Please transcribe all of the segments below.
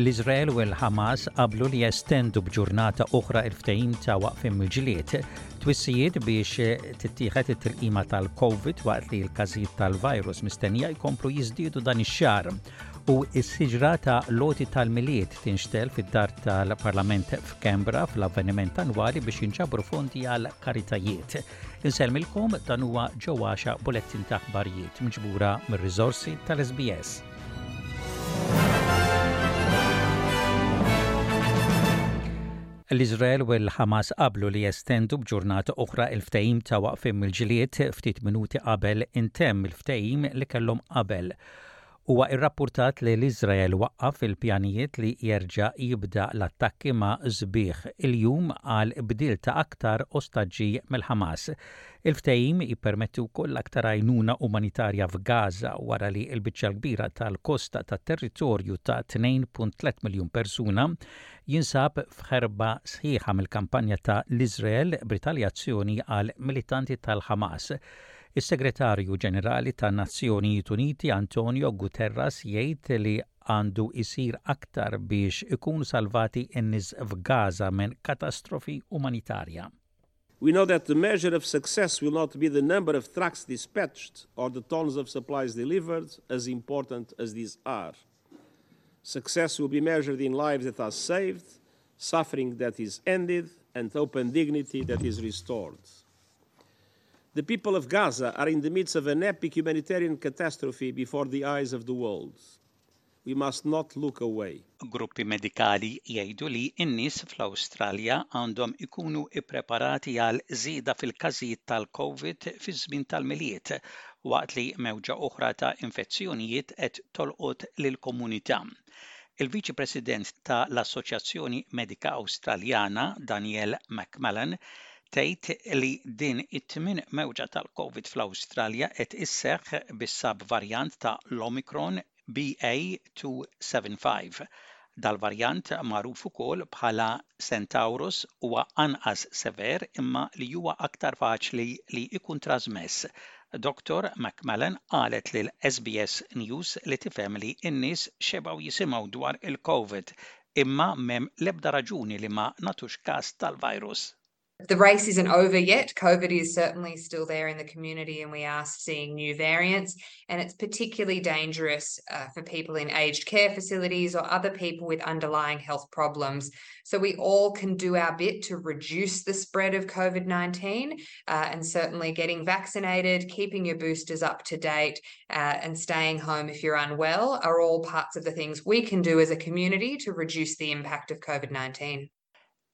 L-Iżrael u l-Ħamas qablu li jestendu b'ġurnata oħra il-ftehim ta' waqfim mill-ġlied. Twissijiet biex tittieħed it-tilqima tal-COVID waqt li l-każijiet tal-virus mistennija jkomplu jiżdiedu dan ix-xahar. u s-siġra ta' loti tal-milied tinxtel fid-dar tal-Parlament f'Kembra fl-avveniment annwali biex jinġabru fondi għal karitajiet. Insellmilkom dan huwa ġewwaxa bulettin ta' aħbarijiet miġbura mir-riżorsi tal-SBS. L-Izrael u l-Hamas qablu li jestendu b'ġurnata oħra il-ftehim ta' waqfim mill-ġlied ftit minuti qabel intemm il-ftehim li kellhom qabel Huwa rrappurtat li l-Iżrael waqqaf il-pjanijiet li jerġa' jibda l-attakki ma' sbieħ il-jum għal qbil ta' aktar ostaġġi mill-Ħamas. Il-ftehim jippermetti wkoll aktar għajnuna umanitarja f'Gaża wara li l-biċċa l-kbira tal-kosta tat-territorju ta' 2.3 miljun persuna jinsab f'ħerba sħiħa mill-kampanja ta' l-Iżrael b'ritaljazzjoni għal militanti tal-Ħamas Is-Segretarju Ġenerali tan-Nazzjonijiet Uniti Antonio Guterres jgħid li għandu jsir aktar biex ikunu salvati n-nies f'Gaza minn katastrofi umanitarja. We know that the measure of success will not be the number of trucks dispatched or the tons of supplies delivered, as important as these are. Success will be measured in lives that are saved, suffering that is ended and hope and dignity that is restored. The people of Gaza are in the midst of an epic humanitarian catastrophe before the eyes of the world. We must not look away. Gruppi medikali jgħidu li n-nies fl-Awstralja għandhom ikunu ppreparati għal żieda fil-każijiet tal-Covid fiż-żmien tal-Milied, waqt li mewġa oħra ta' infezzjonijiet qed tolqot lill-komunità. Il-Viċi President ta' l-Assoċjazzjoni Medika Awstraljana, Danielle McMallan, tgħid li din it-tmien mewġa tal-Covid fl-Awstralja qed isseħħ bis-sub-varjant ta' l-Omicron BA275. Dal-varjant magħruf ukoll bħala Centaurus huwa anqas sever imma li huwa aktar faċli li jkun trażmess Dr. McMillan qalet lil SBS News li tifhem li n-nies xebgħu jisimgħu dwar il-COVID imma mem lebda raġuni li ma natux każ tal-virus. the race isn't over yet. COVID is certainly still there in the community, and we are seeing new variants. And it's particularly dangerous uh, for people in aged care facilities or other people with underlying health problems. So we all can do our bit to reduce the spread of COVID 19. Uh, and certainly getting vaccinated, keeping your boosters up to date, uh, and staying home if you're unwell are all parts of the things we can do as a community to reduce the impact of COVID 19.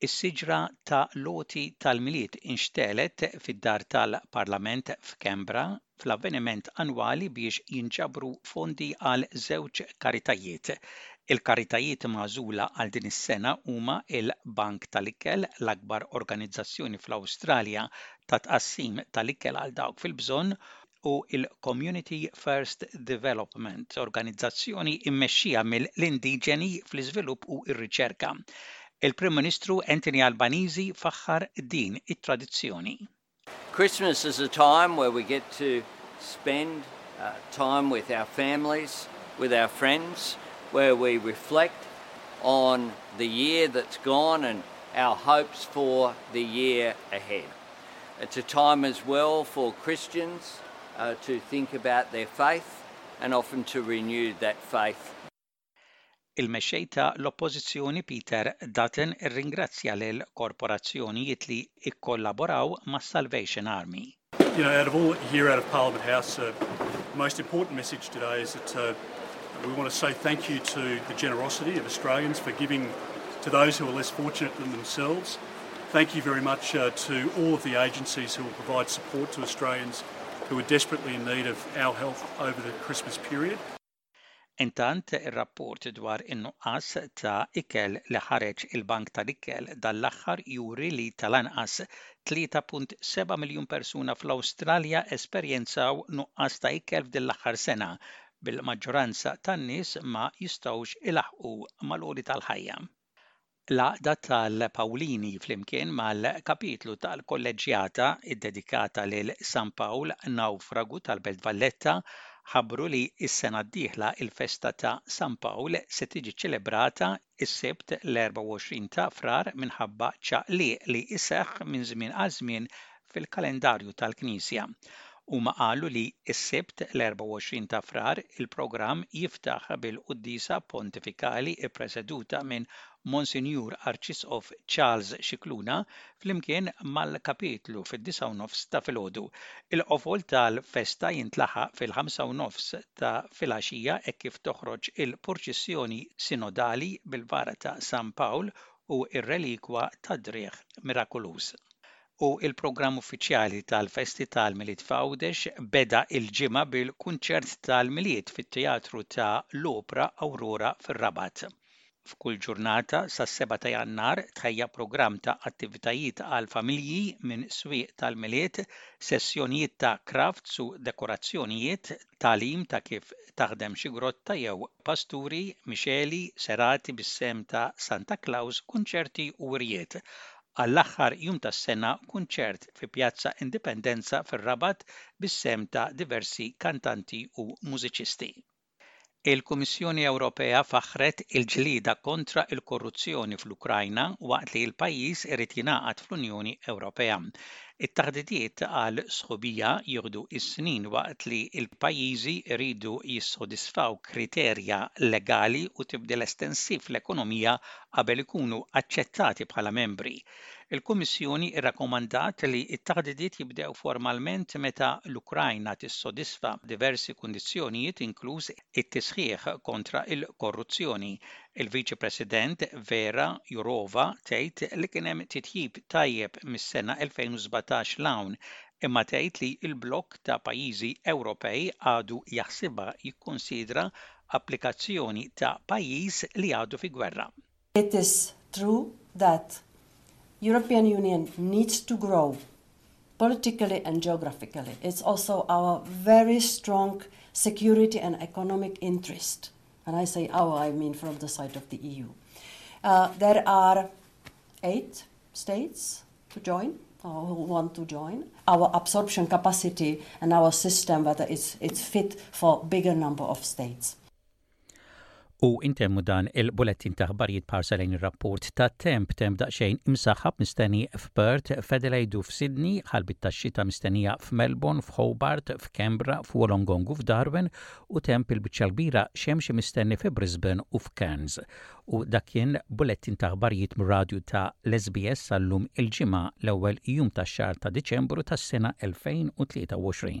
Is-siġra ta' loti tal-miliet inxtelet fid-dar tal-Parlament f'Kembra fl-avveniment annwali biex jinġabru fondi għal żewġ karitajiet. Il-karitajiet magħżula għal din is-sena huma l-Bank tal-Ikel, l-akbar organizzazzjoni fl-Awstralja ta' tqassim tal-ikel għal dawk fil-bżonn, u l-Community First Development, organizzazzjoni mmexxija mill-indiġeni fl-iżvilupp u r-riċerka. Il-Prim Ministru Anthony Albanese faħħar din it-tradizzjoni. Christmas is a time where we get to spend uh, time with our families, with our friends, where we reflect on the year that's gone and our hopes for the year ahead. It's a time as well for Christians uh, to think about their faith and often to renew that faith Il-mexxej l-Oppożizzjoni Peter Dutton irringrazzja lil korporazzjonijiet li ikkollaboraw mas Salvation Army. You know, out of all here out of Parliament House, uh, the most important message today is that uh, we want to say thank you to the generosity of Australians for giving to those who are less fortunate than themselves. Thank you very much uh, to all of the agencies who will provide support to Australians who are desperately in need of our help over the Christmas period. Intant, ir-rapport dwar in-nuqqas ta' ikel li ħareġ il-Bank tal-Ikel dan l-aħħar juri li tal-anqas 3.7 miljun persuna fl-Awstralja esperjenzaw nuqqas ta' ikel f'din l-aħħar sena, bil-maġġoranza tan-nies ma jistgħux ilaħħqu mal-għoli tal-ħajja. L-Għaqda tal-Pawlini flimkien mal-Kapitlu tal-Kolleġġjata ddedikata lil San Pawl Nawfragu tal-Belt Valletta ħabbru li s-sena d-dieħla l-festa ta' San Pawl se tiġi ċċelebrata s-Sibt l-24 ta' Frar minħabba ċaqliq li jseħħ minn żmien għal żmien fil-kalendarju tal-Knisja. Huma qalu li s-Sibt l-24 ta' Frar il-programm jiftaħ bil-quddiesa pontifikali ppreseduta minn Monsinjur Arċisqof Charles Scicluna flimkien mal-Kapitlu fid-disa' u nofs ta' filgħodu. Il-qofol tal-festa jintlaħaq fil-ħamsa u nofs ta' filgħaxija hekk kif toħroġ il-purċissjoni sinodali bil-vara ta' San Pawl u r-relikwa tad-driegħ mirakoluż. u l-programm uffiċjali tal-festi tal-Milied f'Għawdex beda l-Ġimgħa bil-kunċert tal-Milied fit-Teatru ta' l-Opra Aurora fir-Rabat. F'kull ġurnata sas-Sebgħa ta' Jannar tħejja programm ta' attivitajiet għall-familji minn swieq tal-Milied, sessjonijiet ta' crafts u dekorazzjonijiet, tagħlim ta' kif taħdem xi grotta jew pasturi, mixegħli, serati bis-sehem ta' Santa Claus, kunċerti u wirjiet. għall-aħħar jum tas-sena kunċert fi Pjazza Indipendenza fir-Rabat bis-sehem ta' diversi kantanti u mużiċisti. Il-Kummissjoni Ewropea faħħret il-ġlieda kontra il-korruzzjoni fl-Ukrajna waqt li l-pajjiż irid jingħaqad fl-Unjoni Ewropea. It-taħdidiet għal sħubija jieħdu s-snin waqt li l-pajjiżi jridu jissodisfaw kriterja legali u tibdil estensiv fl-ekonomija qabel ikunu aċċettati bħala membri. Il-Kummissjoni rrakkomandat li t-taħdidiet jibdew formalment meta l-Ukrajna tissodisfa diversi kundizzjonijiet inkluż it-tisħiħ kontra l-korruzzjoni. Il-Viċi President Vera Jourova tgħid li kien hemm titjib tajjeb mis-sena 2017 'l hawn imma tgħid li l-blokk ta' pajjiżi Ewropej għadu jaħsibha jikkunsidra applikazzjoni ta' pajjiż li għadu fi gwerra. It is true that European Union needs to grow politically and geographically. It's also our very strong security and economic interest. When I say our, oh, I mean from the side of the EU. Uh, there are eight states to join or who want to join, our absorption capacity and our system whether it's, it's fit for bigger number of states. U intemmu dan il-bulettin ta' ħbarijiet parsa lejn ir-rapport ta' temp temp daqsxejn imsaħħab mistenni f'Perth, f'Adelaide u f'Sydney, ħalbit ta' xita mistennija f'Melbourne, f'Hobart, f'Kembra, f'Wolongong u f'Darwin u temp il-biċċa kbira xemxi mistenni fi Brisbane u f'Cairns. U dak kien bullettin ta' aħbarijiet mir-radju ta' l-SBS għal llum il-Ġimgħa, l-ewwel jum tax-xahar ta' Diċembru tas-sena 2023.